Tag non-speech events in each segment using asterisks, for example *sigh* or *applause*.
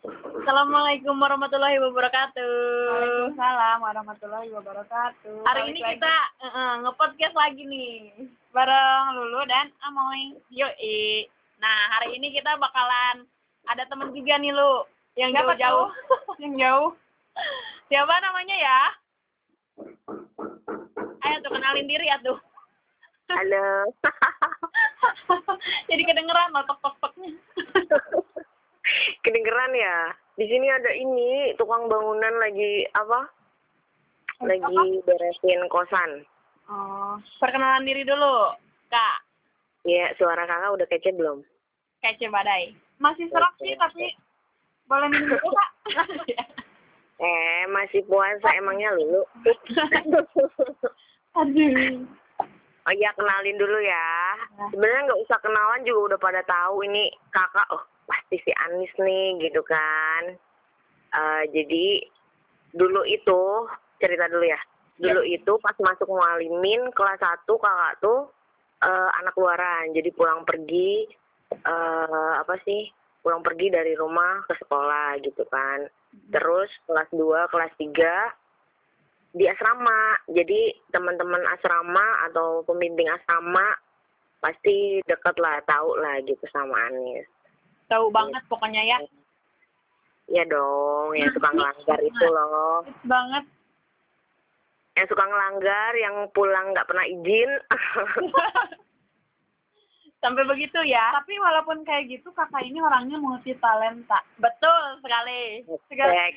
Assalamualaikum warahmatullahi wabarakatuh. Waalaikumsalam warahmatullahi wabarakatuh. Hari Balik ini lagi kita uh, nge-podcast lagi nih. bareng Lulu dan Amoy. Yoi. Nah, hari ini kita bakalan ada temen juga nih lu yang jauh-jauh. Yang jauh. *laughs* Siapa namanya ya? Ayo tuh kenalin diri ya tuh. Halo. *laughs* Jadi kedengeran loh tok-tok-toknya. *laughs* Kedengeran ya? Di sini ada ini tukang bangunan lagi apa? Lagi beresin kosan. Oh, perkenalan diri dulu, Kak. Ya, suara kakak udah kece belum? Kece badai. Masih serak sih tapi boleh minum dulu kak. *laughs* Eh, masih puasa emangnya lulu? *laughs* Aduh. Oh iya, kenalin dulu ya. Sebenarnya nggak usah kenalan juga udah pada tahu ini kakak. Oh, pasti si Anis nih, gitu kan. Eh, jadi dulu itu cerita dulu ya. Dulu itu pas masuk mualimin kelas 1 kakak tuh eh, anak luaran. Jadi pulang pergi eh apa sih? Pulang pergi dari rumah ke sekolah gitu kan. Terus kelas 2, kelas 3 di asrama. Jadi teman-teman asrama atau pembimbing asrama pasti deket lah, tahu lah gitu sama Anis. Tahu banget pokoknya ya. Ya dong, yang suka ngelanggar itu *laughs* loh. Hits banget. Yang suka ngelanggar, yang pulang nggak pernah izin. *laughs* Sampai begitu ya. Tapi walaupun kayak gitu kakak ini orangnya multi talenta. Betul sekali. Segala.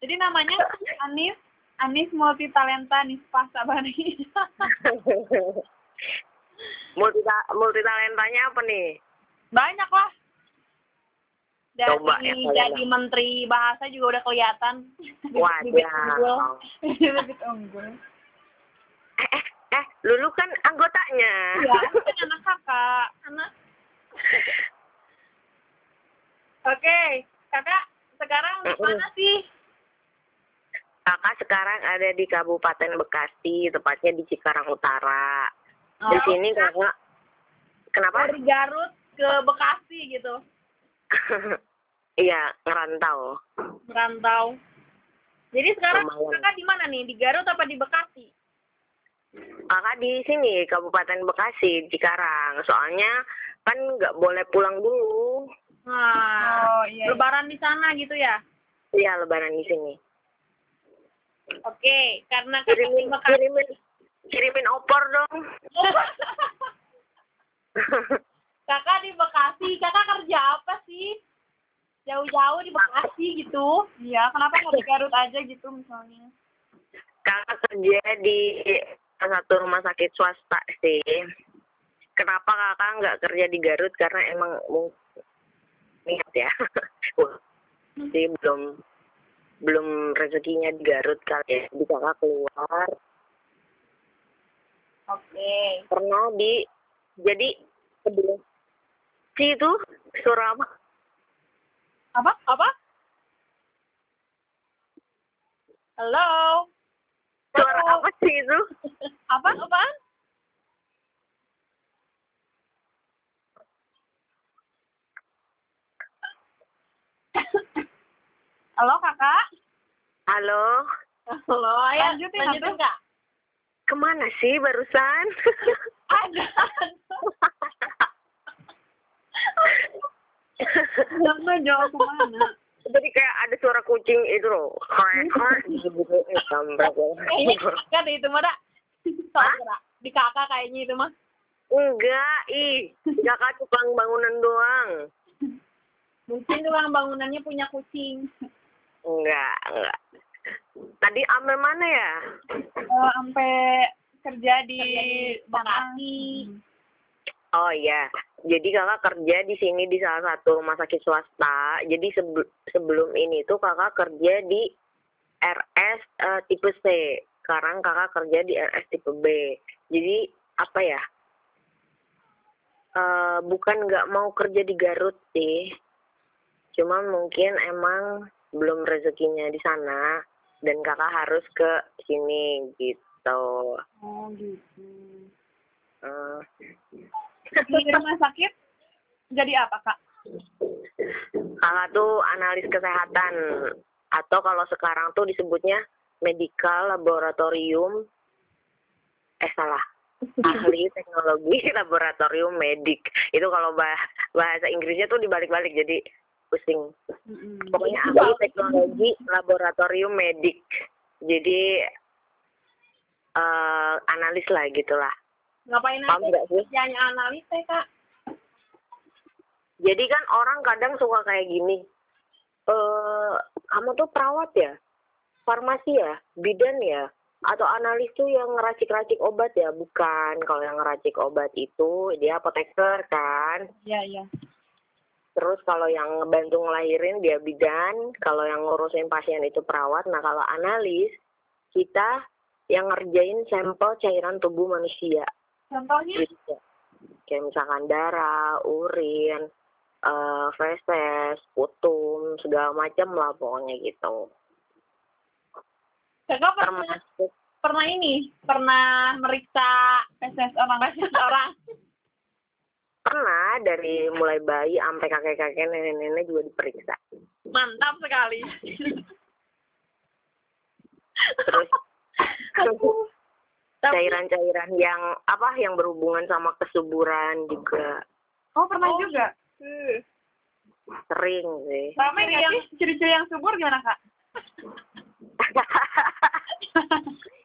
Jadi namanya Anis Anis multi talenta Nispa Sabari. *laughs* multi multi talentanya apa nih? Banyak lah. Dari Coba ya, jadi menteri bahasa juga udah kelihatan. *laughs* Bibit-bibit *laughs* unggul. Eh, eh, eh, Lulu kan anggotanya. Ya, aku kan anak kakak. Anak. *laughs* Oke, kakak sekarang di mana sih? Kakak sekarang ada di Kabupaten Bekasi, tepatnya di Cikarang Utara. Di Oh, sini kakak, kenapa? Dari Garut ke Bekasi gitu, *laughs* Iya, ngerantau. merantau. Jadi sekarang Lumayan. kakak di mana nih? Di Garut apa di Bekasi? Kakak di sini Kabupaten Bekasi, Cikarang. Soalnya kan nggak boleh pulang dulu. Nah, Oh iya. iya. lebaran di sana gitu ya? Iya, Lebaran di sini. Oke, karena kakak di Kirimin, Bekasi. kirimin, kirimin opor dong. *laughs* kakak di Bekasi, kakak kerja apa sih? Jauh-jauh di Bekasi gitu. Iya, kenapa nggak di Garut aja gitu misalnya? Kakak kerja di salah satu rumah sakit swasta sih. Kenapa kakak nggak kerja di Garut? Karena emang niat ya. Wah, sih belum belum rezekinya di Garut kali ya. Jadi kakak keluar Oke. pernah di jadi sebelum si itu suara apa? Apa? Apa? Halo? Suara apa sih itu? *laughs* Apa? Apaan? *laughs* Halo kakak. Halo, Halo, ayo Lanjutin, lanjutin. Kak. ke mana sih barusan? *laughs* Ada. Jangan jauh ke mana? Jadi kayak ada suara kucing itu loh. Krek, krek, gitu. Eh, deh itu mah, Dak. Di kakak kayaknya itu mah. Enggak, ih. Kakak tukang bangunan doang. Mungkin tukang bangunannya punya kucing. Enggak, enggak. Tadi ambil mana ya? Eh, sampai kerja di Bekasi. Oh iya. Jadi kakak kerja di sini di salah satu rumah sakit swasta. Jadi sebe- sebelum ini tuh kakak kerja di RS eh, tipe C. Sekarang kakak kerja di RS tipe B. Jadi apa ya? Eh bukan nggak mau kerja di Garut sih. Cuma mungkin emang belum rezekinya di sana dan kakak harus ke sini gitu. Oh gitu. Eh, Di rumah sakit jadi apa kak? kakak tuh analis kesehatan atau kalau sekarang tuh disebutnya medical laboratorium eh salah. Ahli teknologi *laughs* laboratorium medik. Itu kalau bah- bahasa Inggrisnya tuh dibalik-balik jadi pusing. Pokoknya ahli teknologi laboratorium medik. Jadi eh analis lah gitulah Ngapain paham aja kerjanya analis teh, Kak? jadi kan orang kadang suka kayak gini eh kamu tuh perawat ya? Farmasi ya? Bidan ya? Atau analis tuh yang ngeracik-racik obat ya? Bukan kalau yang ngeracik obat itu dia apoteker kan. Iya, iya. terus kalau yang ngebantu ngelahirin dia bidan kalau yang ngurusin pasien itu perawat. Nah kalau analis kita yang ngerjain sampel cairan tubuh manusia Contohnya? Kayak misalkan darah, urin, eh feses, putum, segala macam lah pokoknya gitu. Kakak pernah Termasuk pernah ini, pernah meriksa PSS orang spesies orang. *laughs* pernah dari mulai bayi sampai kakek-kakek nenek-nenek juga diperiksa. Mantap sekali. Terus. *laughs* Cairan-cairan yang apa yang berhubungan sama kesuburan juga Oh, pernah Oh. juga. Eh, sering sih. Rame nggak Yang- sih? Ciri-ciri yang subur gimana, Kak? *laughs*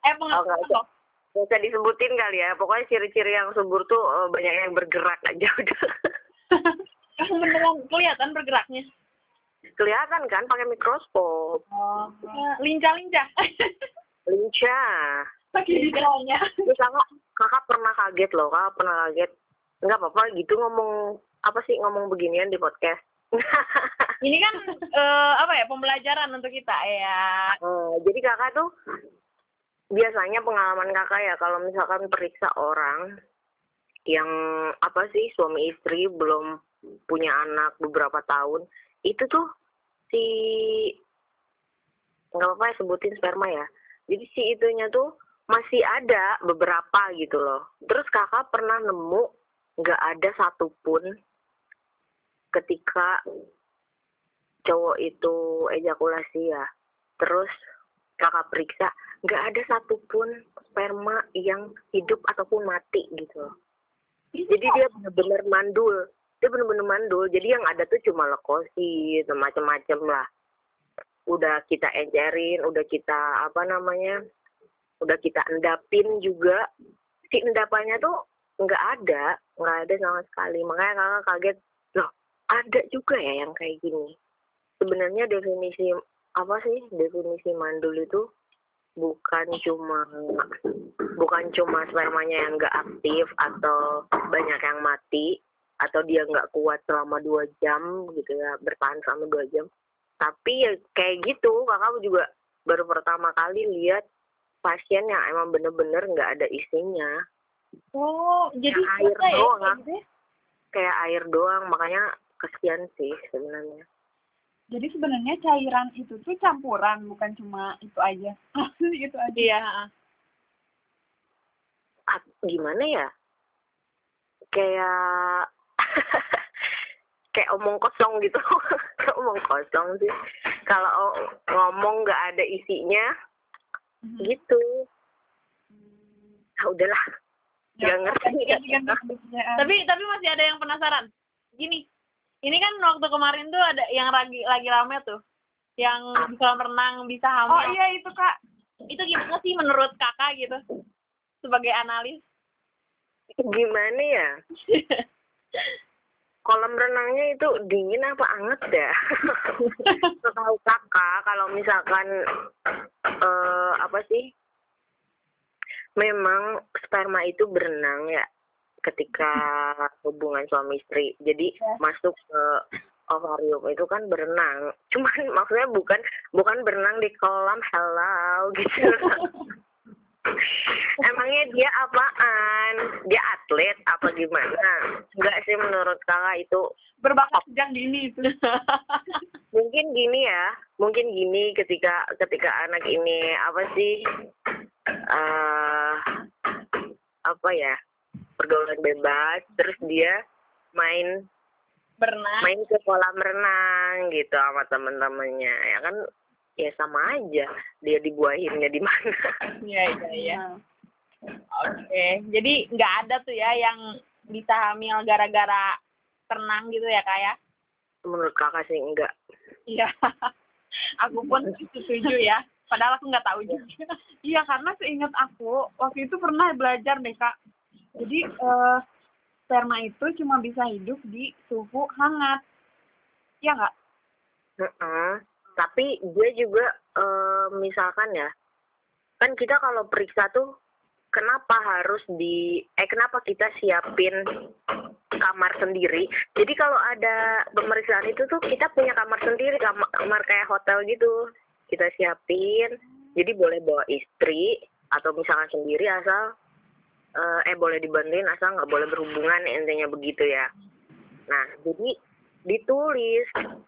Eh, Oh, nggak pengalaman usah. Usah disebutin kali ya. Pokoknya ciri-ciri yang subur tuh eh, banyak yang bergerak aja udah. *laughs* beneran kelihatan bergeraknya. Kelihatan kan pakai mikroskop. Oh. Ya, Lincah-lincah. *laughs* Lincah. Lagi Terus kakak, kakak pernah kaget loh, kakak pernah kaget. Enggak apa-apa gitu ngomong, apa sih ngomong beginian di podcast. *laughs* Ini kan eh, apa ya pembelajaran untuk kita ya. Eh, jadi kakak tuh biasanya pengalaman kakak ya kalau misalkan periksa orang yang apa sih suami istri belum punya anak beberapa tahun itu tuh si nggak apa-apa ya sebutin sperma ya jadi si itunya tuh masih ada beberapa gitu loh. Terus kakak pernah nemu nggak ada satupun ketika cowok itu ejakulasi ya? Terus kakak periksa nggak ada satupun sperma yang hidup ataupun mati gitu. Loh jadi dia benar-benar mandul. Dia benar-benar mandul. Jadi yang ada tuh cuma leukosit macam-macam lah. Udah kita encerin udah kita apa namanya udah kita endapin juga si endapannya tuh nggak ada nggak ada sama sekali. Makanya kakak kaget loh ada juga ya yang kayak gini? Sebenarnya definisi apa sih definisi mandul itu? Bukan cuma bukan cuma spermanya yang nggak aktif atau banyak yang mati atau dia nggak kuat selama dua jam gitu ya bertahan selama dua jam. Tapi ya kayak gitu kakak juga baru pertama kali lihat pasien yang emang bener-bener nggak ada isinya Oh, jadi Yang air ya doang, kayak ah. gitu ya? kayak air doang makanya kesian sih sebenarnya Jadi sebenarnya cairan itu tuh campuran, bukan cuma itu aja. *laughs* itu aja. Iya. Ah, gimana ya kayak *laughs* kayak omong kosong gitu Kayak *laughs* omong kosong sih kalau ngomong nggak ada isinya Mhm. gitu ah udahlah Ya, nggak ngerti ganti-ganti kerjaan. Tapi tapi masih ada yang penasaran. Gini, ini kan waktu kemarin tuh ada yang lagi lagi rame tuh, yang di kolam renang bisa hamil. Oh iya itu kak. Itu gimana sih menurut kakak gitu sebagai analis? gimana ya *laughs* kolam renangnya itu dingin apa anget ya *laughs* tahu kakak kalau misalkan eh apa sih? Memang sperma itu berenang ya ketika hubungan suami istri. Jadi Ya. masuk ke ovarium itu kan berenang. *laughs* Cuman maksudnya bukan bukan berenang di kolam halal gitu *laughs* Emangnya dia apaan? Dia atlet apa gimana? Enggak sih menurut kakak itu Berbakat sejak dini itu. *laughs* mungkin gini ya, mungkin gini ketika ketika anak ini apa sih eh apa ya pergaulan bebas, terus dia main Berenang. main ke kolam renang gitu sama temen-temennya ya kan ya sama aja dia dibuahinnya di mana *laughs* Iya, iya, iya. Oke. Jadi nggak ada tuh ya yang bisa hamil gara-gara renang gitu ya, Kak ya? menurut kakak sih enggak Iya. *laughs* aku pun setuju ya. Padahal aku nggak tahu juga. *laughs* Iya karena seingat aku waktu itu pernah belajar deh kak. Jadi eh, sperma itu cuma bisa hidup di suhu hangat. Iya nggak? Heeh. Tapi gue juga eh, misalkan ya kan kita kalau periksa tuh kenapa harus di eh kenapa kita siapin kamar sendiri? Jadi kalau ada pemeriksaan itu tuh kita punya kamar sendiri kamar, kamar kayak hotel gitu. Kita siapin. Jadi boleh bawa istri atau misalkan sendiri asal eh, eh boleh dibantuin asal nggak boleh berhubungan intinya begitu ya. Nah jadi ditulis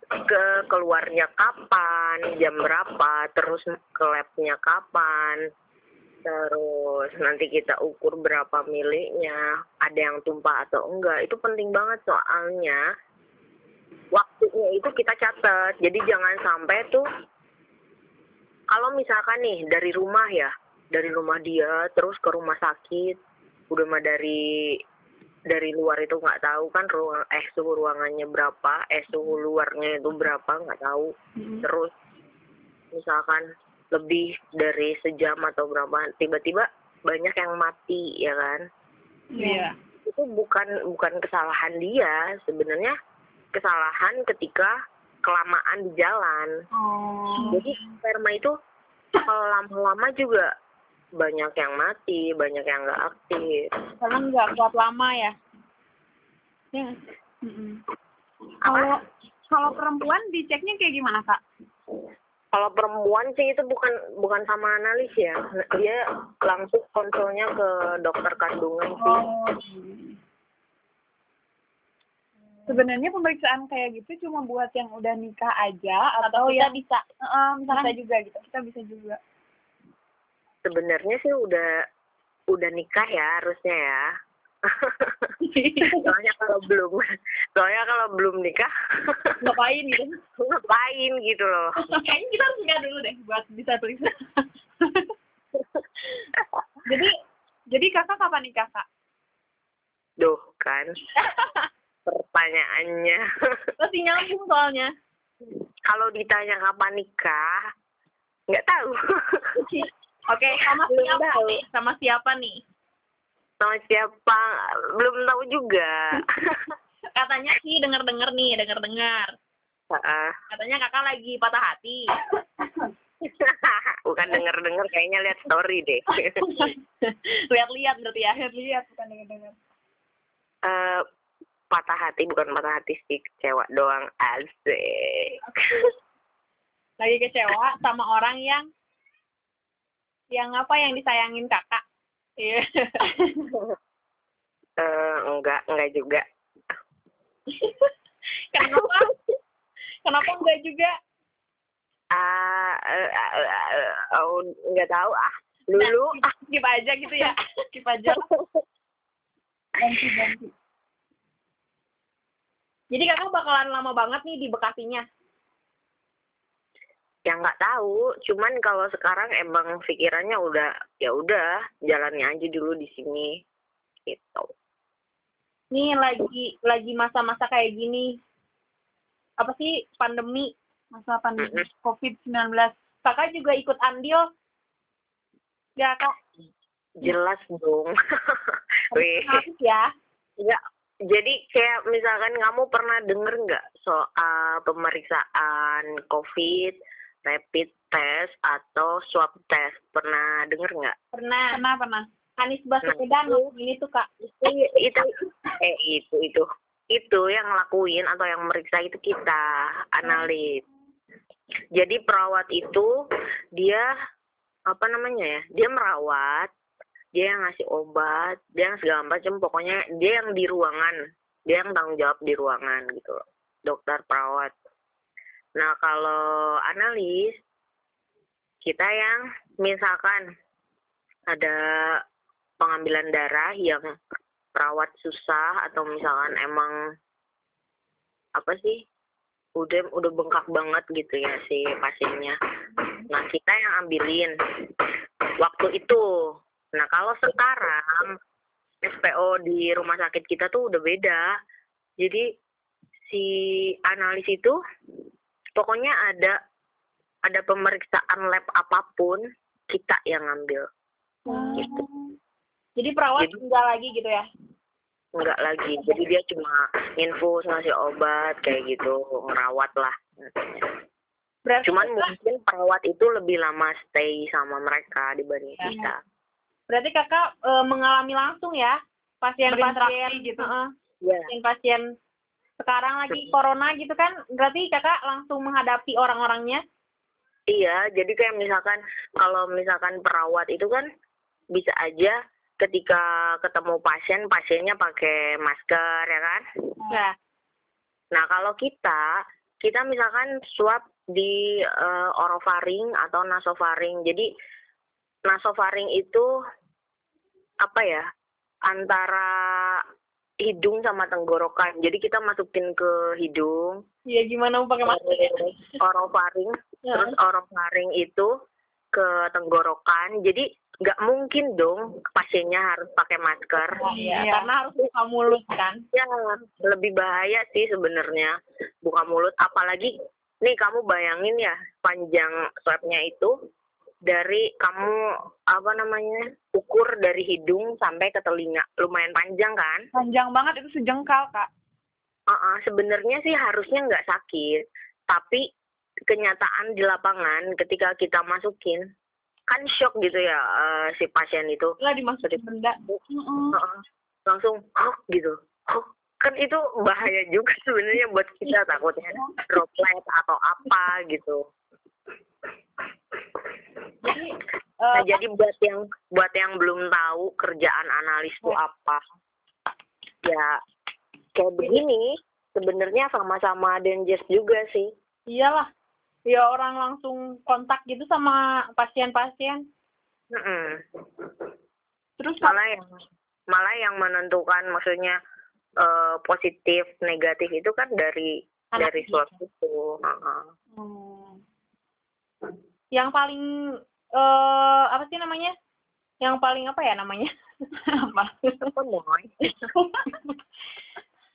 ke keluarnya kapan, jam berapa, terus ke labnya kapan, terus nanti kita ukur berapa miliknya, ada yang tumpah atau enggak, itu penting banget soalnya. Waktunya itu kita catat, jadi jangan sampai tuh kalau misalkan nih dari rumah ya, dari rumah dia terus ke rumah sakit, udah mah dari dari luar itu nggak tahu kan ruang eh suhu ruangannya berapa eh suhu luarnya itu berapa nggak tahu. Terus misalkan lebih dari sejam atau berapa tiba-tiba banyak yang mati ya kan? Iya. itu bukan bukan kesalahan dia sebenarnya kesalahan ketika kelamaan di jalan. Oh. jadi sperma itu kalau lama-lama juga banyak yang mati banyak yang nggak aktif Karena nggak kuat lama ya. Ya. Mm-mm. Kalau kalau perempuan diceknya kayak gimana kak? Kalau perempuan sih itu bukan bukan sama analis ya, dia langsung konsulnya ke dokter kandungan sih. Oh. Sebenarnya pemeriksaan kayak gitu cuma buat yang udah nikah aja Atau atau, kita yang bisa. Misalkan bisa juga gitu. kita bisa juga. Sebenarnya sih udah udah nikah ya harusnya ya. *laughs* soalnya kalau belum, soalnya kalau belum nikah Ngapain gitu? ngapain gitu loh. Kayaknya kita harus nikah dulu deh buat bisa periksa. *laughs* Jadi jadi kakak kapan nikah kak? Duh kan pertanyaannya. *laughs* Masih nyambung soalnya. kalau ditanya kapan nikah, nggak tahu. Oke, sama Belum siapa tahu. nih? Sama siapa nih? Sama siapa? Belum tahu juga. *laughs* Katanya sih denger-denger nih, denger-dengar. Heeh. Katanya kakak lagi patah hati. *laughs* Bukan denger-denger kayaknya lihat story deh. *laughs* Lihat-lihat berarti ya. Lihat bukan dengar-dengar. Eh, patah hati bukan patah hati sih kecewa doang asik. Lagi kecewa sama orang yang yang apa yang disayangin kakak. Iya. *laughs* Eh, enggak, enggak juga. *laughs* Kenapa? Kenapa enggak juga? Ah, eh, eh, eh, oh, enggak tahu ah. Dulu Nah, skip aja gitu ya. *laughs* Skip aja. Ganti ganti. Jadi kakak bakalan lama banget nih di Bekasinya. Ya nggak tahu, cuman kalau sekarang emang pikirannya udah ya udah jalannya aja dulu di sini gitu. Nih lagi lagi masa-masa kayak gini. Apa sih pandemi? Masa pandemi Mm-mm. COVID-19. Kakak juga ikut andil. Ya kak. Jelas dong. *laughs* Wih. Ya. Ya, jadi kayak misalkan kamu pernah denger nggak soal pemeriksaan COVID, rapid test atau swab test? Pernah denger nggak? Pernah. Pernah pernah. Anies Baswedan Nah, ini tuh kak. Itu, itu, eh itu itu itu yang ngelakuin atau yang meriksa itu kita analis. Jadi perawat itu dia apa namanya ya? Dia merawat, dia yang ngasih obat, dia yang segala macam. Pokoknya dia yang di ruangan, dia yang tanggung jawab di ruangan gitu. Dokter perawat. Nah kalau analis kita yang misalkan ada pengambilan darah yang perawat susah atau misalkan emang apa sih udah udah bengkak banget gitu ya si pasiennya. Nah kita yang ambilin waktu itu. Nah kalau sekarang SPO di rumah sakit kita tuh udah beda. Jadi si analis itu pokoknya ada ada pemeriksaan lab apa pun kita yang ngambil. Gitu. Jadi perawat Jadi- enggak lagi gitu ya? enggak lagi. Jadi dia cuma infus ngasih obat kayak gitu. Ngerawat lah. Berarti cuman kakak, mungkin perawat itu lebih lama stay sama mereka dibanding Ya. kita. Berarti kakak eh, mengalami langsung ya? Pasien-pasien gitu. Heeh. ya pasien-pasien sekarang lagi corona gitu kan berarti kakak langsung menghadapi orang-orangnya Iya, jadi kayak misalkan kalau misalkan perawat itu kan bisa aja ketika ketemu pasien, pasiennya pakai masker ya kan. ya Nah kalau kita, kita misalkan swab di eh, orofaring atau nasofaring. Jadi nasofaring itu apa ya? Antara hidung sama tenggorokan. Jadi kita masukin ke hidung, ya gimana mau pakai masker ya? terus orofaring Ya. terus orofaring itu ke tenggorokan jadi nggak mungkin dong pasiennya harus pakai masker Iya, Iya. karena harus buka mulut kan ya lebih bahaya sih sebenarnya buka mulut apalagi nih kamu bayangin ya panjang swabnya itu dari kamu apa namanya ukur dari hidung sampai ke telinga. Lumayan panjang kan? Panjang banget itu sejengkal, Kak. Uh-uh, sebenarnya sih harusnya nggak sakit, tapi kenyataan di lapangan ketika kita masukin kan shock gitu ya eh, si pasien itu. Lah dimasukin benda. Uh-uh, langsung huh gitu. Huh kan itu bahaya juga *laughs* sebenarnya buat kita takutnya droplet atau apa gitu. Jadi Nah, eh, jadi buat yang buat yang belum tahu kerjaan analis itu apa, ya kayak begini sebenarnya sama-sama dangerous juga sih. iyalah ya orang langsung kontak gitu sama pasien-pasien Mm-mm. Terus Kak, malah yang malah yang menentukan maksudnya eh, positif negatif itu kan dari Anak dari dia. swab itu Heeh. hmm, yang paling eh apa sih namanya? Yang paling apa ya namanya? Apa? *laughs*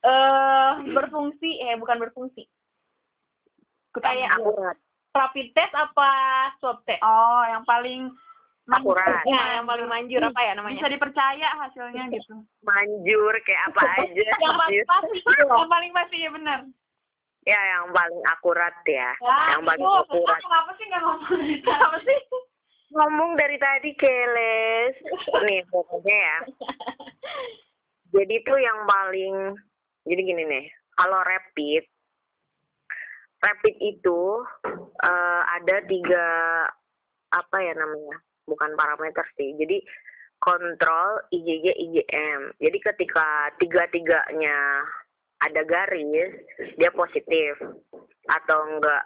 Eh berfungsi eh bukan berfungsi. Kayak akurat. rapid test apa swab test? Oh, yang paling manjur. Akurat. ya yang paling manjur. apa ya namanya? Bisa dipercaya hasilnya gitu. manjur kayak apa *laughs* aja. yang paling pasti yang paling pasti ya benar. Ya yang paling akurat ya. Ya, yang paling akurat. Kenapa sih? Nggak ngomong. Gitu? apa sih? Ngomong dari tadi keles. Nih pokoknya ya. Jadi tuh yang paling jadi gini nih. Kalau rapid rapid itu eh, ada tiga apa ya namanya? Bukan parameter sih. Jadi kontrol IgG IgM jadi ketika tiga tiganya ada garis dia positif. Atau enggak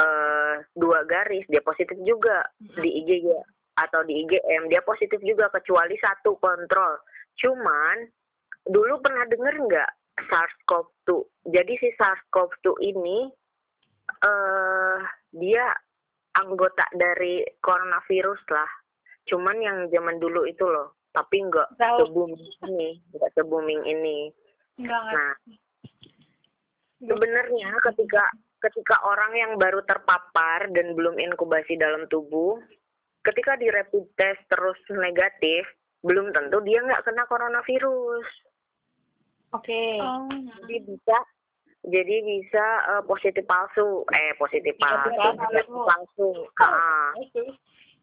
eh, dua garis dia positif juga. Di IgG atau di IgM dia positif juga kecuali satu kontrol. Cuman dulu pernah denger nggak SARS-CoV-2 jadi si SARS-CoV-2 ini eh dia anggota dari coronavirus lah. Cuman yang zaman dulu itu loh. Tapi nggak Tahu. se-booming ini nggak se-booming ini Enggak. Nah, sebenarnya ketika ketika orang yang baru terpapar dan belum inkubasi dalam tubuh, ketika di rapid test terus negatif, belum tentu dia nggak kena coronavirus. oke Oh, Jadi bisa jadi bisa eh, positif palsu, eh positif palsu, Negatif palsu. palsu, Ah,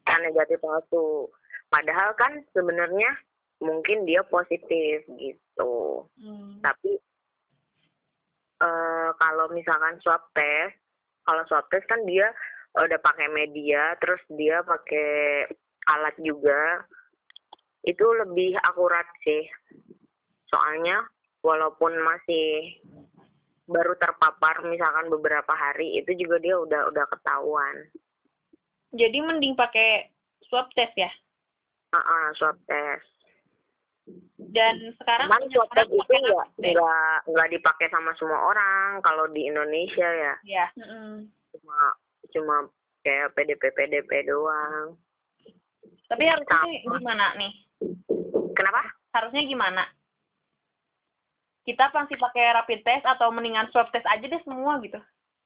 kan negatif palsu. Padahal kan sebenarnya mungkin dia positif gitu. hmm. tapi eh kalau misalkan swab test kalau swab test kan dia udah pakai media terus dia pakai alat juga. Itu lebih akurat sih. Soalnya walaupun masih baru terpapar misalkan beberapa hari itu juga dia udah udah ketahuan. Jadi mending pakai swab test ya? Ah ah, swab test dan sekarang Cuman test itu pakai nggak nggak nggak dipakai sama semua orang kalau di Indonesia ya Mm-mm. cuma cuma kayak PDP PDP doang. tapi harusnya Sama. gimana nih Kenapa? harusnya gimana kita pasti pakai rapid test atau mendingan swab test aja deh semua gitu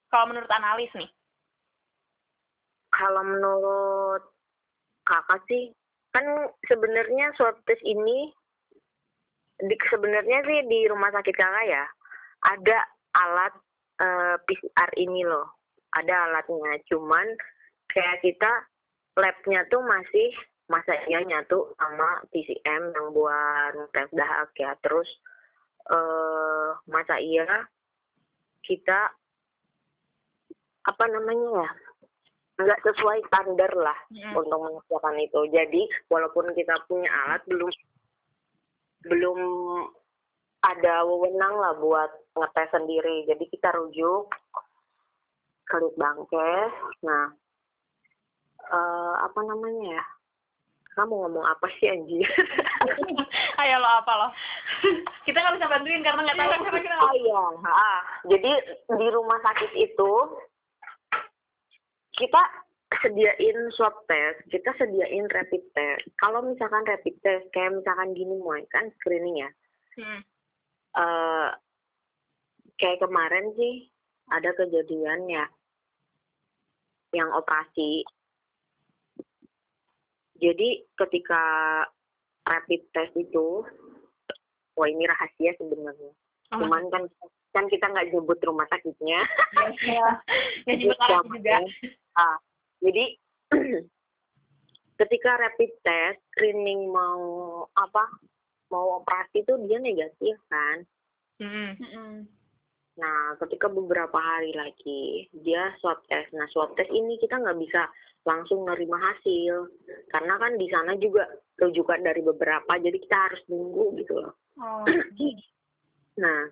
kalau menurut analis nih Kalau menurut kakak sih kan sebenarnya swab test ini sebenarnya sih di rumah sakit kakak ya ada alat eh, PCR ini loh ada alatnya cuman kayak kita labnya tuh masih masa iya nyatu sama TCM yang buat tes dahak ya terus eh masa iya kita apa namanya ya nggak sesuai standar lah Mm. untuk mengerjakan itu. Jadi walaupun kita punya alat belum belum ada wewenang lah buat ngetes sendiri. Jadi kita rujuk ke Litbangkes. Nah, eh, apa namanya ya? Kamu ngomong apa sih anjir? *laughs* ayo lo apa lo *laughs* kita nggak bisa bantuin karena nggak tahu karena kita Oh iya, jadi di rumah sakit itu kita sediain swab test, kita sediain rapid test. Kalau misalkan rapid test, kayak misalkan gini moy, kan screening ya. Hmm. eh kayak kemarin sih ada kejadian ya yang operasi. Jadi ketika rapid test itu, wah ini rahasia sebenarnya. Oh. Cuman kan kan kita nggak nyebut rumah sakitnya. ya nggak jemput juga Ah, jadi *clears throat* ketika rapid test screening mau apa mau operasi itu dia negatif kan. Hmm. Mm-mm. Nah, ketika beberapa hari lagi dia swab test. Nah, swab test ini kita nggak bisa langsung nerima hasil karena kan di sana juga rujukan dari beberapa, jadi kita harus nunggu gitu loh. Oh. *clears throat* Nah,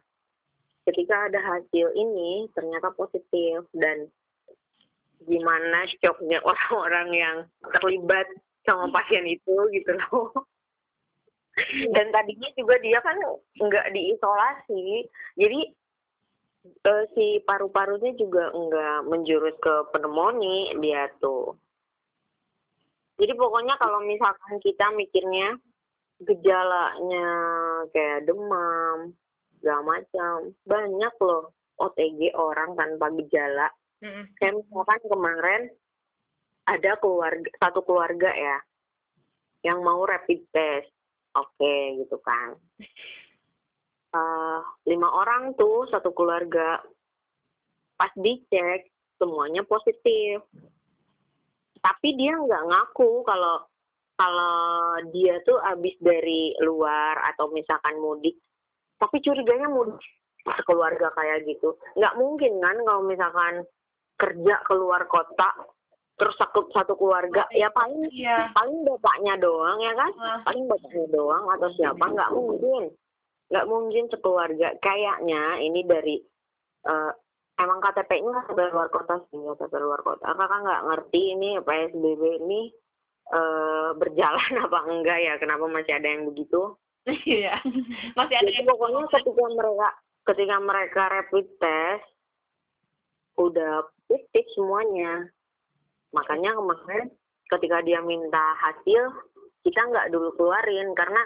ketika ada hasil ini ternyata positif dan gimana shocknya orang-orang yang terlibat sama pasien itu gitu loh. Dan tadinya juga dia kan nggak diisolasi, jadi eh, si paru-parunya juga nggak menjurus ke pneumonia dia tuh. Jadi pokoknya kalau misalkan kita mikirnya gejalanya kayak demam, segala macam, banyak loh OTG orang tanpa gejala. Hmm. Kayak misalkan kemarin ada keluarga satu keluarga ya yang mau rapid test, oke gitu kan. *laughs* Eh, lima orang tuh satu keluarga. Pas dicek semuanya positif. Tapi dia nggak ngaku kalau kalau dia tuh abis dari luar atau misalkan mudik. Tapi curiganya mudik. Sekeluarga kayak gitu. Nggak mungkin kan kalau misalkan kerja keluar kota terus satu satu keluarga ya paling Iya. paling bapaknya doang ya kan? Ah. paling bapaknya doang atau siapa nggak mungkin. Nggak mungkin sekeluarga. Kayaknya ini dari eh, emang KTP-nya KTP luar kota sih KTP luar kota. Kakak nggak ngerti ini PSBB ini eh, berjalan *laughs* apa enggak ya? Kenapa masih ada yang begitu? Iya. *laughs* Masih ada yang pokoknya ketika mereka ketika mereka rapid test udah positif semuanya. Makanya kemarin ketika dia minta hasil kita nggak dulu keluarin karena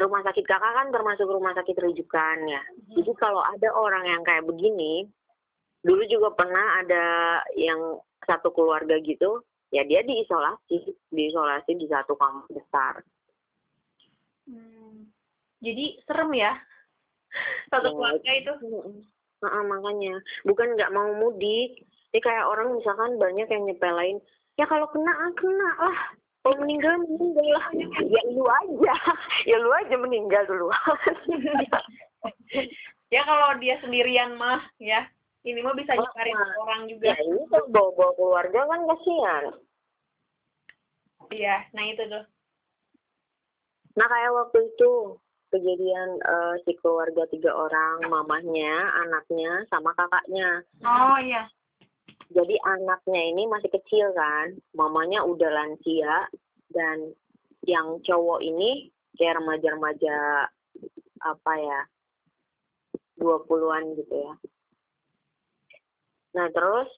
rumah sakit kakak kan termasuk rumah sakit rujukan ya. Jadi kalau ada orang yang kayak begini dulu juga pernah ada yang satu keluarga gitu ya dia diisolasi diisolasi di satu kamar besar. Hmm. jadi serem ya? Satu Ya, keluarga itu Heeh, makanya bukan nggak mau mudik. Ini kayak orang misalkan banyak yang nyepelain, ya kalau kena ah, kena lah. Kalau meninggal meninggal lah. Ya lu aja, *laughs* ya lu aja meninggal dulu. *laughs* ya kalau dia sendirian mah ya ini mah bisa Oh, nah. ke orang ya juga ini tuh bawa-bawa keluarga kan kasihan. iya nah itu tuh Nah kayak waktu itu kejadian eh, si keluarga tiga orang, mamahnya, anaknya, sama kakaknya. Oh iya. Jadi anaknya ini masih kecil kan, mamanya udah lansia dan yang cowok ini kayak remaja-remaja apa ya 20-an gitu ya. Nah, terus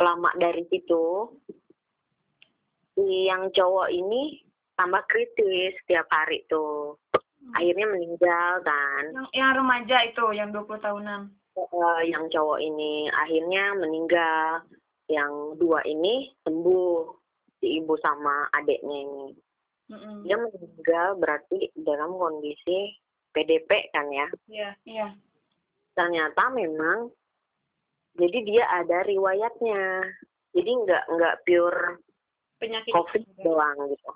lama dari situ si yang cowok ini tambah kritis setiap hari tuh. Akhirnya meninggal kan. Yang yang remaja itu, yang 20 tahunan. Eh, yang cowok ini akhirnya meninggal. Yang dua ini sembuh si ibu sama adiknya ini. Mm-mm. Dia meninggal berarti dalam kondisi PDP kan ya. Iya, iya. Ternyata memang jadi dia ada riwayatnya. Jadi nggak nggak pure Penyakit COVID doang gitu.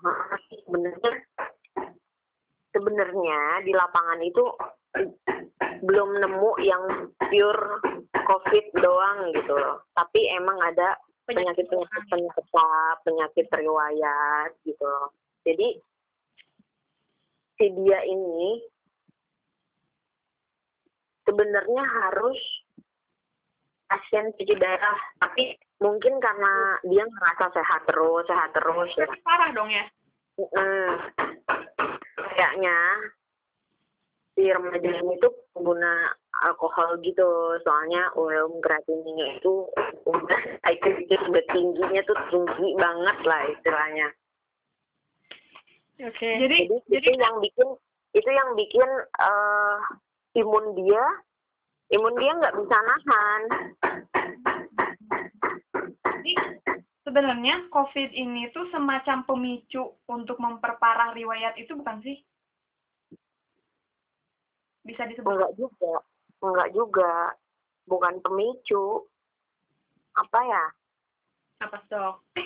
Sebenarnya sebenarnya di lapangan itu belum nemu yang pure COVID doang gitu loh. Tapi emang ada penyakit penyakit penyakit sap, penyakit riwayat gitu loh. Jadi si dia ini sebenarnya harus pasien cuci darah, tapi mungkin karena dia ngerasa sehat terus, sehat terus ya. parah dong ya. Mm, kayaknya si remaja ini tuh pengguna alkohol gitu soalnya UM kreatinnya itu udah itu *laughs* udah tingginya tuh tinggi banget lah istilahnya Oke. Jadi jadi, jadi itu yang bikin itu yang bikin eh imun dia imun dia nggak bisa nahan Jadi sebenarnya COVID ini tuh semacam pemicu untuk memperparah riwayat itu bukan sih? Bisa disebut. enggak juga enggak juga bukan pemicu apa ya Apa dok? *laughs*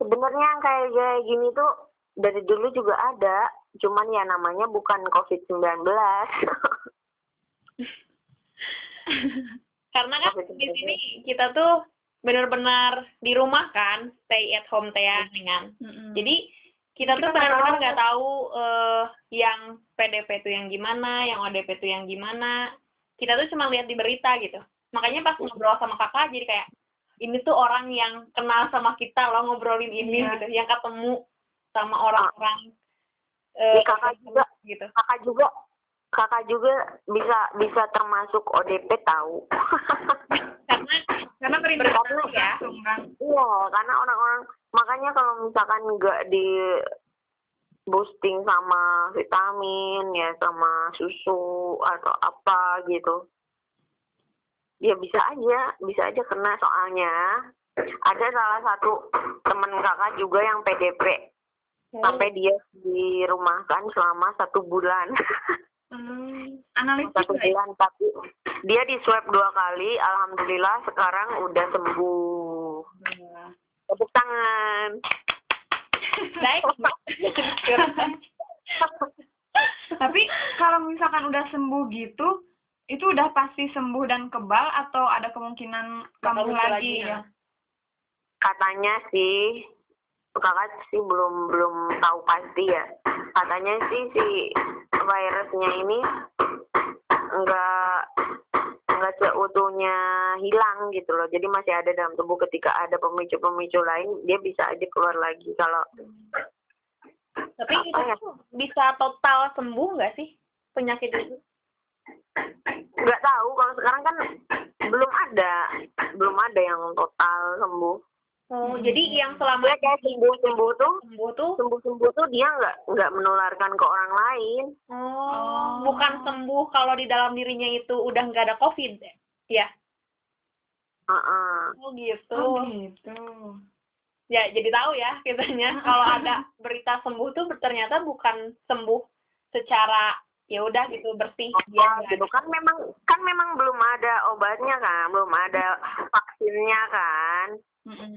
sebenarnya yang kayak kayak gini tuh dari dulu juga ada cuman ya namanya bukan covid 19 *laughs* Karena kan di sini kita tuh benar-benar di rumah kan, stay at home teh ya, dengan. Mm-mm. Jadi kita tuh benar-benar nggak tahu eh, yang PDP itu yang gimana, yang ODP itu yang gimana. Kita tuh cuma lihat di berita gitu. Makanya pas ngobrol sama kakak jadi kayak ini tuh orang yang kenal sama kita loh ngobrolin ini Iya. gitu, yang ketemu sama orang-orang Iya, eh, kakak juga. gitu. kakak juga kakak juga bisa bisa termasuk ODP tahu *laughs* Karena langsung. Kan. iya karena orang-orang makanya kalau misalkan nggak di boosting sama vitamin ya sama susu atau apa gitu ya bisa aja bisa aja kena. Soalnya ada salah satu temen kakak juga yang PDP sampai dia dirumahkan selama satu bulan *laughs* Hmm, analisis satu ya? bulan tapi dia di swab dua kali alhamdulillah sekarang udah sembuh tepuk tangan *laughs* baik. *laughs* Tapi kalau misalkan udah sembuh gitu, itu udah pasti sembuh dan kebal atau ada kemungkinan kambuh lagi, lagi, ya? katanya sih kakak sih belum belum tahu pasti ya. Katanya sih si virusnya ini enggak enggak seutuhnya hilang gitu loh. Jadi masih ada dalam tubuh. Ketika ada pemicu-pemicu lain dia bisa aja keluar lagi kalau Tapi Apa itu ya? bisa total sembuh nggak sih penyakit itu? nggak tahu. Kalau sekarang kan belum ada belum ada yang total sembuh Oh, jadi yang selama dia kayak sembuh sembuh tuh sembuh tuh sembuh sembuh tuh dia nggak nggak menularkan ke orang lain oh, bukan sembuh kalau di dalam dirinya itu udah nggak ada COVID ya? Heeh. Oh gitu. Oh gitu. Ya jadi tahu ya kitanya kalau ada berita sembuh tuh ternyata bukan sembuh secara ya udah gitu bersih dia Oh, nggak gitu kan memang kan memang belum ada obatnya kan belum ada vaksinnya kan Mm-mm.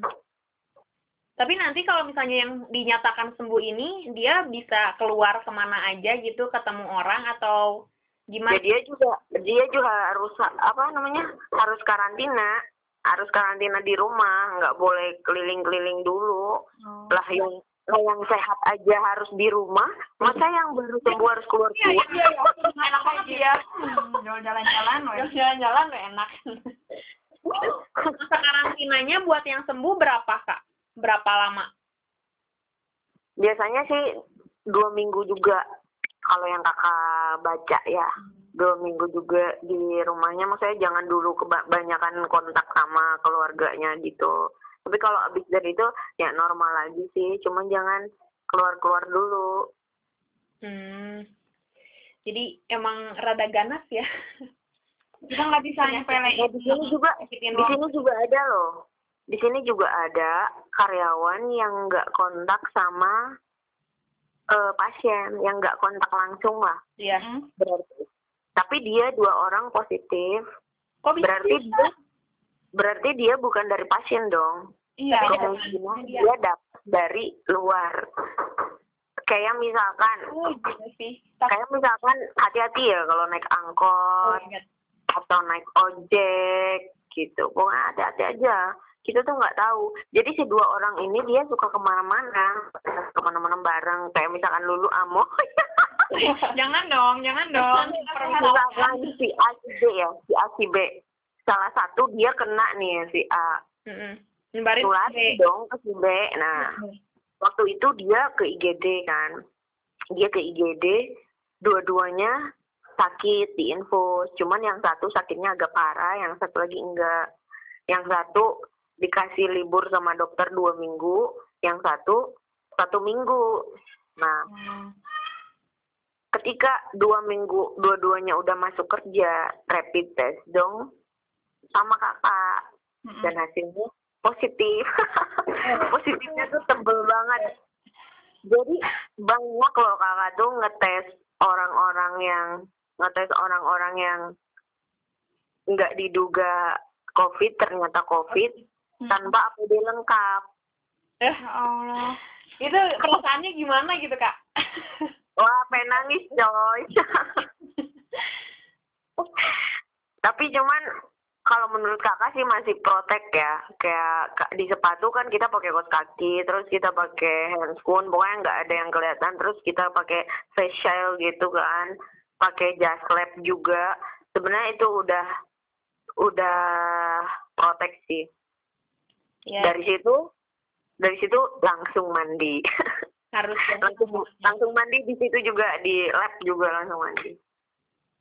Tapi nanti kalau misalnya yang dinyatakan sembuh ini dia bisa keluar ke mana aja gitu ketemu orang atau ya gimana? dia juga dia juga harus apa namanya harus karantina harus karantina di rumah nggak boleh keliling-keliling dulu Oh. lah yang yang sehat aja harus di rumah masa yang baru sembuh harus keluar Iya keluar iya iya enak banget ya. Hmm, jalan-jalan. Jalan-jalan enak. Masa karantinanya buat yang sembuh berapa kak? Berapa lama? biasanya sih dua minggu juga kalau yang kakak baca ya dua minggu juga di rumahnya maksudnya jangan dulu kebanyakan kontak sama keluarganya gitu tapi kalau abis dari itu ya normal lagi sih. Cuman jangan keluar keluar dulu. Hmm. jadi emang rada ganas ya. *laughs* Kita nggak bisa nyepelin ya, di sini juga di sini juga ada loh. Di sini juga ada karyawan yang nggak kontak sama uh, pasien yang nggak kontak langsung lah. Iya. Berarti tapi dia dua orang positif. Kok bisa berarti bisa? dia berarti dia bukan dari pasien dong iya kemungkinan dia dapat dari luar. Kayak misalkan oh sih. Kayak misalkan hati-hati ya kalau naik oh, angkot ingat. atau naik ojek gitu. Pokoknya hati-hati aja. Kita tuh nggak tahu. Jadi si dua orang ini dia suka ke mana-mana. Ke mana-mana bareng. Kayak misalkan lulu amo *laughs* jangan dong jangan dong. Misalkan si A si B ya. Si A si B. Salah satu dia kena nih si A. Mm-mm. Nyebarin B. dong ke si B nah waktu itu dia ke IGD kan dia ke IGD dua-duanya sakit di infus cuman yang satu sakitnya agak parah yang satu lagi enggak yang satu dikasih libur sama dokter dua minggu yang satu satu minggu nah Hmm. ketika dua minggu dua-duanya udah masuk kerja rapid test dong sama kakak Mm-mm. dan hasilnya positif. *laughs* Positifnya tuh tebel banget. Jadi banyak loh kakak tuh ngetes orang-orang yang ngetes orang-orang yang nggak diduga covid ternyata covid tanpa APD lengkap. Eh, ya Allah. Itu perasaannya gimana gitu kak? *laughs* Wah pengen nangis coy. *laughs* Tapi cuman kalau menurut kakak sih masih protek ya. Kayak ka- di sepatu kan kita pakai kaos kaki terus kita pakai handscoon pokoknya nggak ada yang kelihatan terus kita pakai face shield gitu kan pakai jas lab juga. Sebenarnya itu udah udah proteksi ya dari situ dari situ langsung mandi. Harus *laughs* langsung langsung mandi di situ juga di lab juga langsung mandi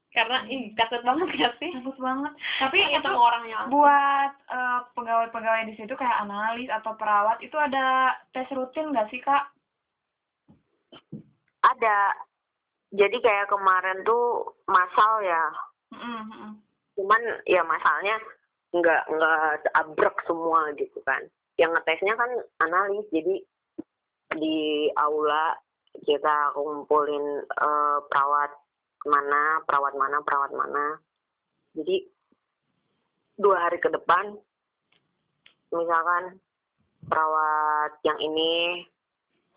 karena ih takut banget ya sih? Takut banget. Tapi Takut itu orangnya buat eh, pegawai-pegawai di situ kayak analis atau perawat itu ada tes rutin nggak sih kak? Ada. Jadi kayak kemarin tuh masal ya. Mm-mm. cuman ya masalnya nggak nggak abrek semua gitu kan. Yang ngetesnya kan analis jadi di aula kita kumpulin eh, perawat mana perawat mana perawat mana. Jadi dua hari ke depan misalkan perawat yang ini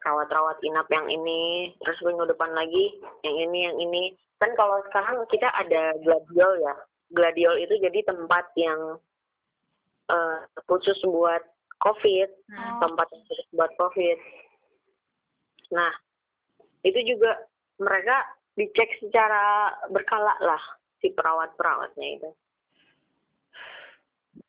perawat-perawat inap yang ini terus minggu depan lagi yang ini yang ini. Kan kalau sekarang kita ada gladiol ya. Gladiol itu jadi tempat yang eh, khusus buat covid Hmm. tempat khusus buat covid. Nah itu juga mereka dicek secara berkala lah si perawat-perawatnya itu.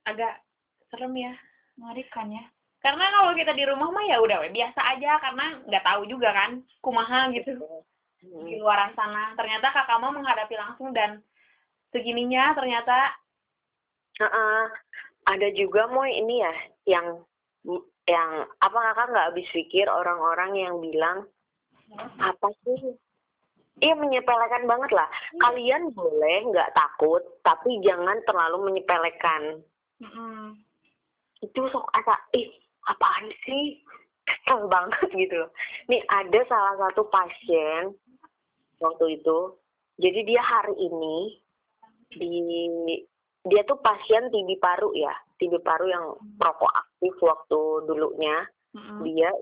Agak serem ya mengerikan ya. Karena kalau kita di rumah mah ya udah biasa aja karena nggak tahu juga kan kumaha gitu. Hmm. di luaran sana. Ternyata kakak mau menghadapi langsung dan segininya ternyata. Heeh. ada juga mau ini ya yang yang apa kakak nggak habis pikir orang-orang yang bilang apa sih Iya menyepelekan banget lah. Kalian boleh nggak takut, tapi jangan terlalu menyepelekan. Mm-mm. Itu sok asa, ih apaan sih? Kesel banget *laughs* gitu loh. Nih ada salah satu pasien waktu itu, jadi dia hari ini di dia tuh pasien TB paru ya, TB paru yang perokok aktif waktu dulunya Mm-mm. dia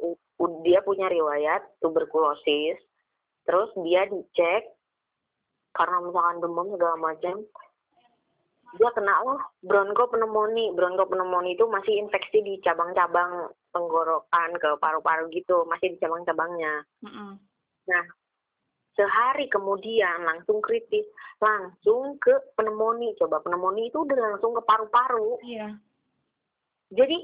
dia punya riwayat tuberkulosis terus dia dicek karena misalkan demam segala macam dia kena lah bronkopneumonia bronkopneumonia itu masih infeksi di cabang-cabang tenggorokan ke paru-paru gitu masih di cabang-cabangnya. Mm-mm. nah sehari kemudian langsung kritis langsung ke pneumonia. Coba pneumonia itu udah langsung ke paru-paru. Iya. Jadi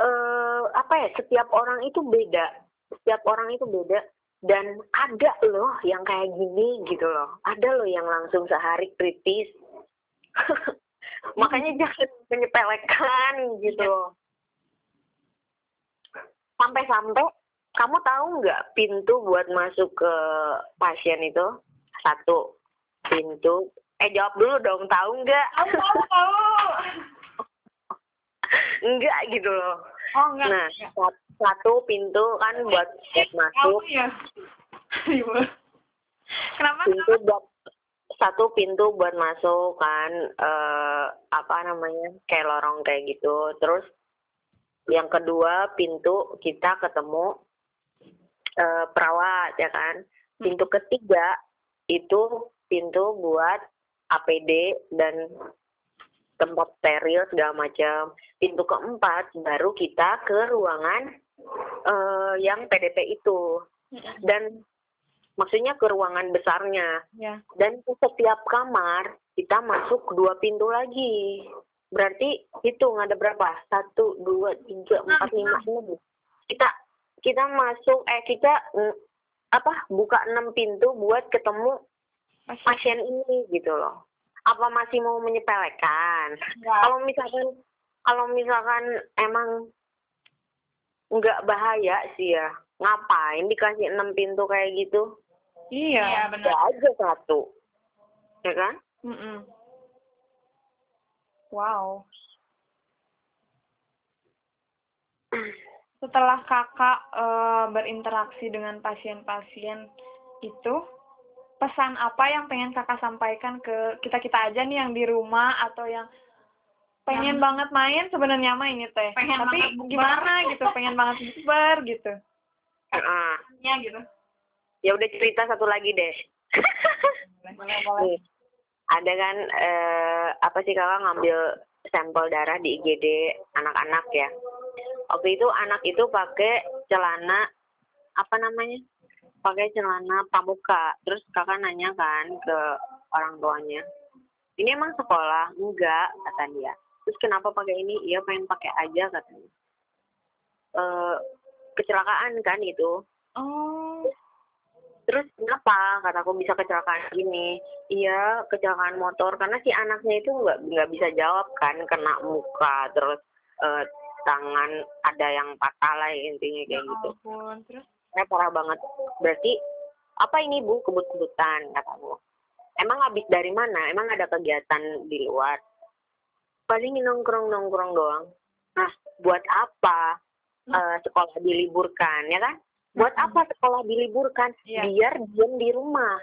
eh apa ya setiap orang itu beda. Setiap orang itu beda dan ada loh yang kayak gini gitu loh. Ada loh yang langsung sehari kritis. *laughs* Makanya jangan menyepelekan gitu loh. Sampai-sampai kamu tahu nggak pintu buat masuk ke pasien itu? Satu pintu. Eh jawab dulu dong tahu nggak? Tahu tahu tahu. *laughs* enggak gitu loh Oh enggak. nah enggak. satu pintu kan buat buat Tahu masuk ya. *laughs* Ibu. Kenapa? pintu buat satu pintu buat masuk kan eh apa namanya kayak lorong kayak gitu terus yang kedua pintu kita ketemu eh perawat ya kan pintu ketiga itu pintu buat APD dan tempat steril segala macam. Pintu keempat baru kita ke ruangan eh yang PDP itu. Dan maksudnya ke ruangan besarnya. Ya. dan setiap kamar kita masuk dua pintu lagi. Berarti hitung ada berapa? Satu dua tiga empat lima enam. Kita kita masuk eh kita mm, apa buka enam pintu buat ketemu pasien ini gitu loh apa masih mau menyepelekan Enggak. kalau misalkan kalau misalkan emang nggak bahaya sih ya ngapain dikasih enam pintu kayak gitu Iya, ya benar. aja satu ya kan Mm-mm. Wow. *sighs* Setelah kakak eh, berinteraksi dengan pasien-pasien itu, pesan apa yang pengen kakak sampaikan ke kita-kita aja nih yang di rumah atau yang pengen banget main sebenarnya mah ini teh. Pengen Tapi gimana gitu, pengen banget bukber gitu. Ya gitu. ya udah cerita satu lagi deh Boleh, boleh. Nih, ada kan eh, apa sih kakak ngambil sampel darah di IGD anak-anak ya waktu itu anak itu pakai celana apa namanya pakai celana pramuka. Terus kakak nanya kan ke orang tuanya ini emang sekolah? Enggak kata dia. Terus kenapa pakai ini? Iya pengen pakai aja katanya. Eh kecelakaan kan itu. Oh, terus kenapa? kataku bisa kecelakaan gini. Iya kecelakaan motor. Karena si anaknya itu nggak nggak bisa jawab kan kena muka terus eh, tangan ada yang patah lah intinya kayak gitu. ampun. Terus saya parah banget. Berarti apa ini bu? Kebut-kebutan kataku emang habis dari mana? Emang ada kegiatan di luar? Paling nongkrong nongkrong doang. Nah buat apa eh, sekolah diliburkan ya kan? Buat apa sekolah diliburkan? Iya. biar diam di rumah.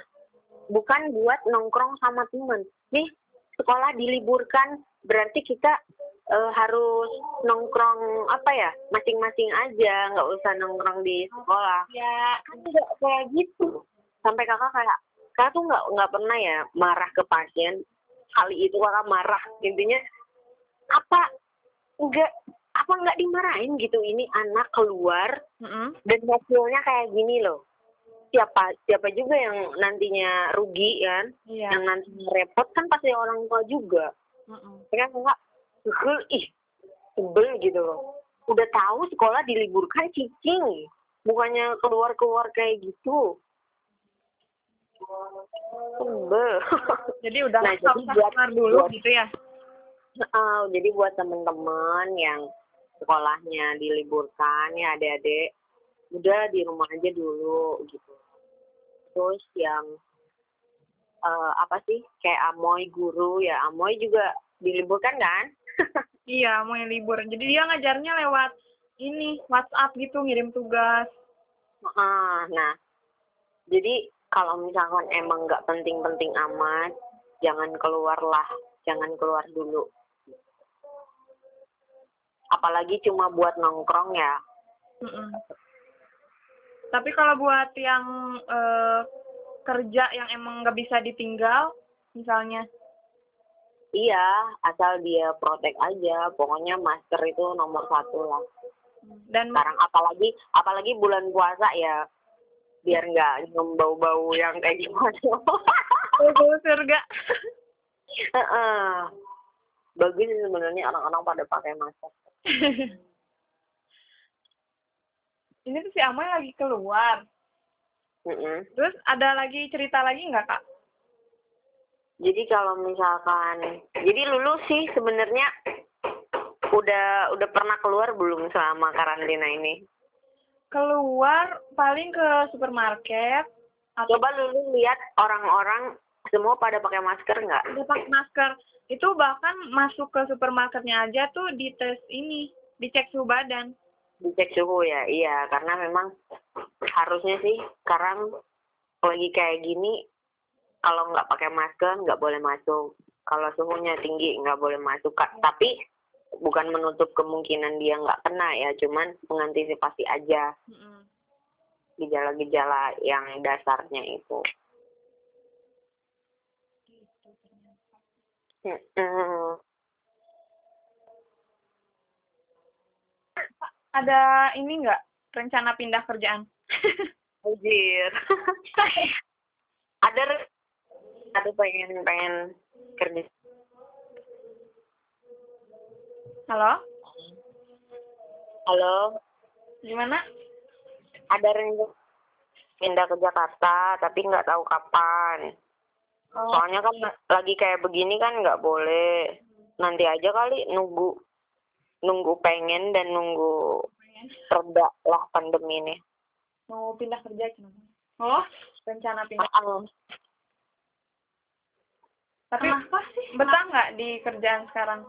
Bukan buat nongkrong sama temen. Nih sekolah diliburkan berarti kita harus nongkrong apa ya masing-masing aja nggak usah nongkrong di sekolah. Ya kan nggak kayak gitu. Sampai kakak kayak kakak tuh nggak nggak pernah ya marah ke pasien. Kali itu kakak marah. Intinya apa nggak apa nggak dimarahin gitu? Ini anak keluar Mm-mm. dan hasilnya kayak gini loh. Siapa siapa juga yang nantinya rugi kan? Iya. yang nantinya repot kan pasti orang tua juga. Mm-mm. ya kan enggak sebel ih sebel gitu loh. Udah tahu sekolah diliburkan cicing bukannya keluar keluar kayak gitu. Sebel. *laughs* Jadi udah Nah, jadi buat- keluar dulu buat- gitu ya. Ah, jadi buat temen-temen yang sekolahnya diliburkan ya adik-adik udah di rumah aja dulu gitu. Terus yang eh, apa sih kayak amoy guru ya amoy juga diliburkan kan Iya, mau yang libur. Jadi dia ngajarnya lewat ini WhatsApp gitu, ngirim tugas. Ah, nah jadi kalau misalkan emang nggak penting-penting amat jangan keluar lah jangan keluar dulu apalagi cuma buat nongkrong ya Mm-mm. Tapi kalau buat yang eh, kerja yang emang nggak bisa ditinggal, misalnya, Iya, asal dia protek aja. Pokoknya masker itu nomor satu lah. dan Sekarang apalagi apalagi bulan puasa ya, biar nggak nyium bau-bau yang kayak gimana. *laughs* mau surga. Heeh. Bagus sebenarnya orang-orang pada pakai masker. *laughs* ini tuh si Amoy lagi keluar. Mm-mm. Terus ada lagi cerita lagi nggak kak? Jadi kalau misalkan, jadi Lulu sih sebenarnya udah udah pernah keluar belum selama karantina ini? Keluar paling ke supermarket atau Coba Lulu lihat orang-orang semua pada pakai masker nggak? udah pakai masker. Itu bahkan masuk ke supermarketnya aja tuh dites ini, dicek suhu badan. Dicek suhu ya, iya karena memang harusnya sih sekarang lagi kayak gini kalau nggak pakai masker nggak boleh masuk. Kalau suhunya tinggi nggak boleh masuk. Kak. Tapi bukan menutup kemungkinan dia nggak kena ya, cuman mengantisipasi aja gejala-gejala yang dasarnya itu. Mm-mm. Ada ini nggak rencana pindah kerjaan? *laughs* Anjir. *laughs* ada ada pengen pengen kerja. Halo, halo? Gimana? ada rencana pindah ke Jakarta tapi nggak tahu kapan. Oh, soalnya kan lagi kayak begini kan nggak boleh. Nanti aja kali nunggu nunggu pengen dan nunggu reda lah pandemi ini. Mau pindah kerja gimana? Oh, Rencana pindah. Ah, Tapi kenapa sih? betah nggak di kerjaan sekarang?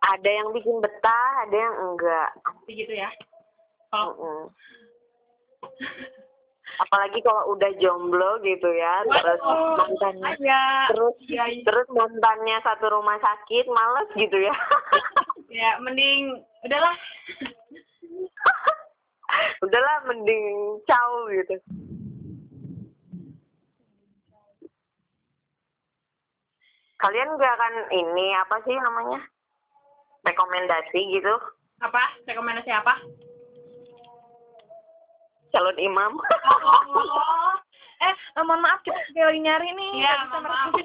ada yang bikin betah ada yang enggak Begitu ya. Kalau Mm-mm. apalagi kalau udah jomblo gitu ya terus Waduh. mantannya Ya, terus Iya, iya. terus mantannya satu rumah sakit males gitu ya *laughs* ya mending udahlah. *laughs* udahlah mending caw gitu kalian gak akan ini apa sih namanya rekomendasi gitu Apa? Rekomendasi apa? calon imam Oh, eh eh, mohon maaf kita lagi nyari nih. Iya, bisa maaf. *laughs*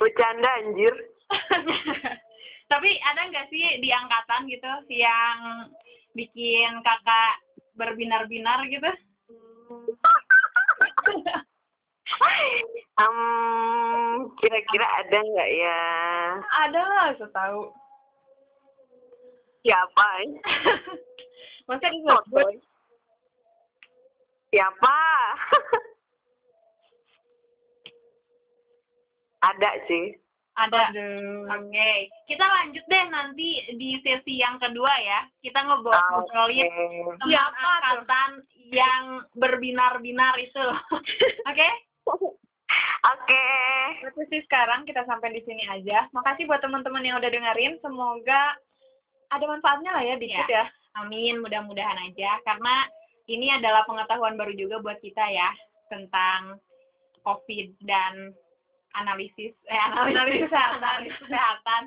bercanda anjir *laughs* Tapi ada nggak sih di angkatan gitu yang bikin kakak berbinar-binar gitu? *laughs* Em, kira-kira ada nggak ya Ada lah, saya tahu. siapa *laughs* Masa disebut? siapa *laughs* ada sih Ada. Oke, kita lanjut deh nanti di sesi yang kedua ya. Kita Ah, ngobrolin teman Siapa tuh? angkatan yang berbinar-binar itu. *laughs* Oke? Oke. Berarti sih sekarang kita sampai di sini aja. Makasih buat teman-teman yang udah dengerin. Semoga ada manfaatnya lah ya dikit ya. Amin, mudah-mudahan aja karena ini adalah pengetahuan baru juga buat kita ya tentang COVID dan analisis eh analisis kesehatan, *laughs* analisis kesehatan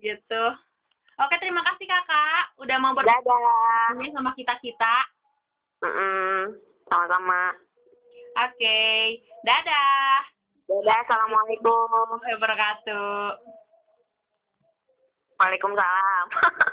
gitu. Oke, terima kasih Kakak udah mau Dadah. berbagi sama kita-kita. Mm-mm. Sama-sama. Oke, dadah. Dadah. Assalamualaikum. Wabarakatuh. Waalaikumsalam. *laughs*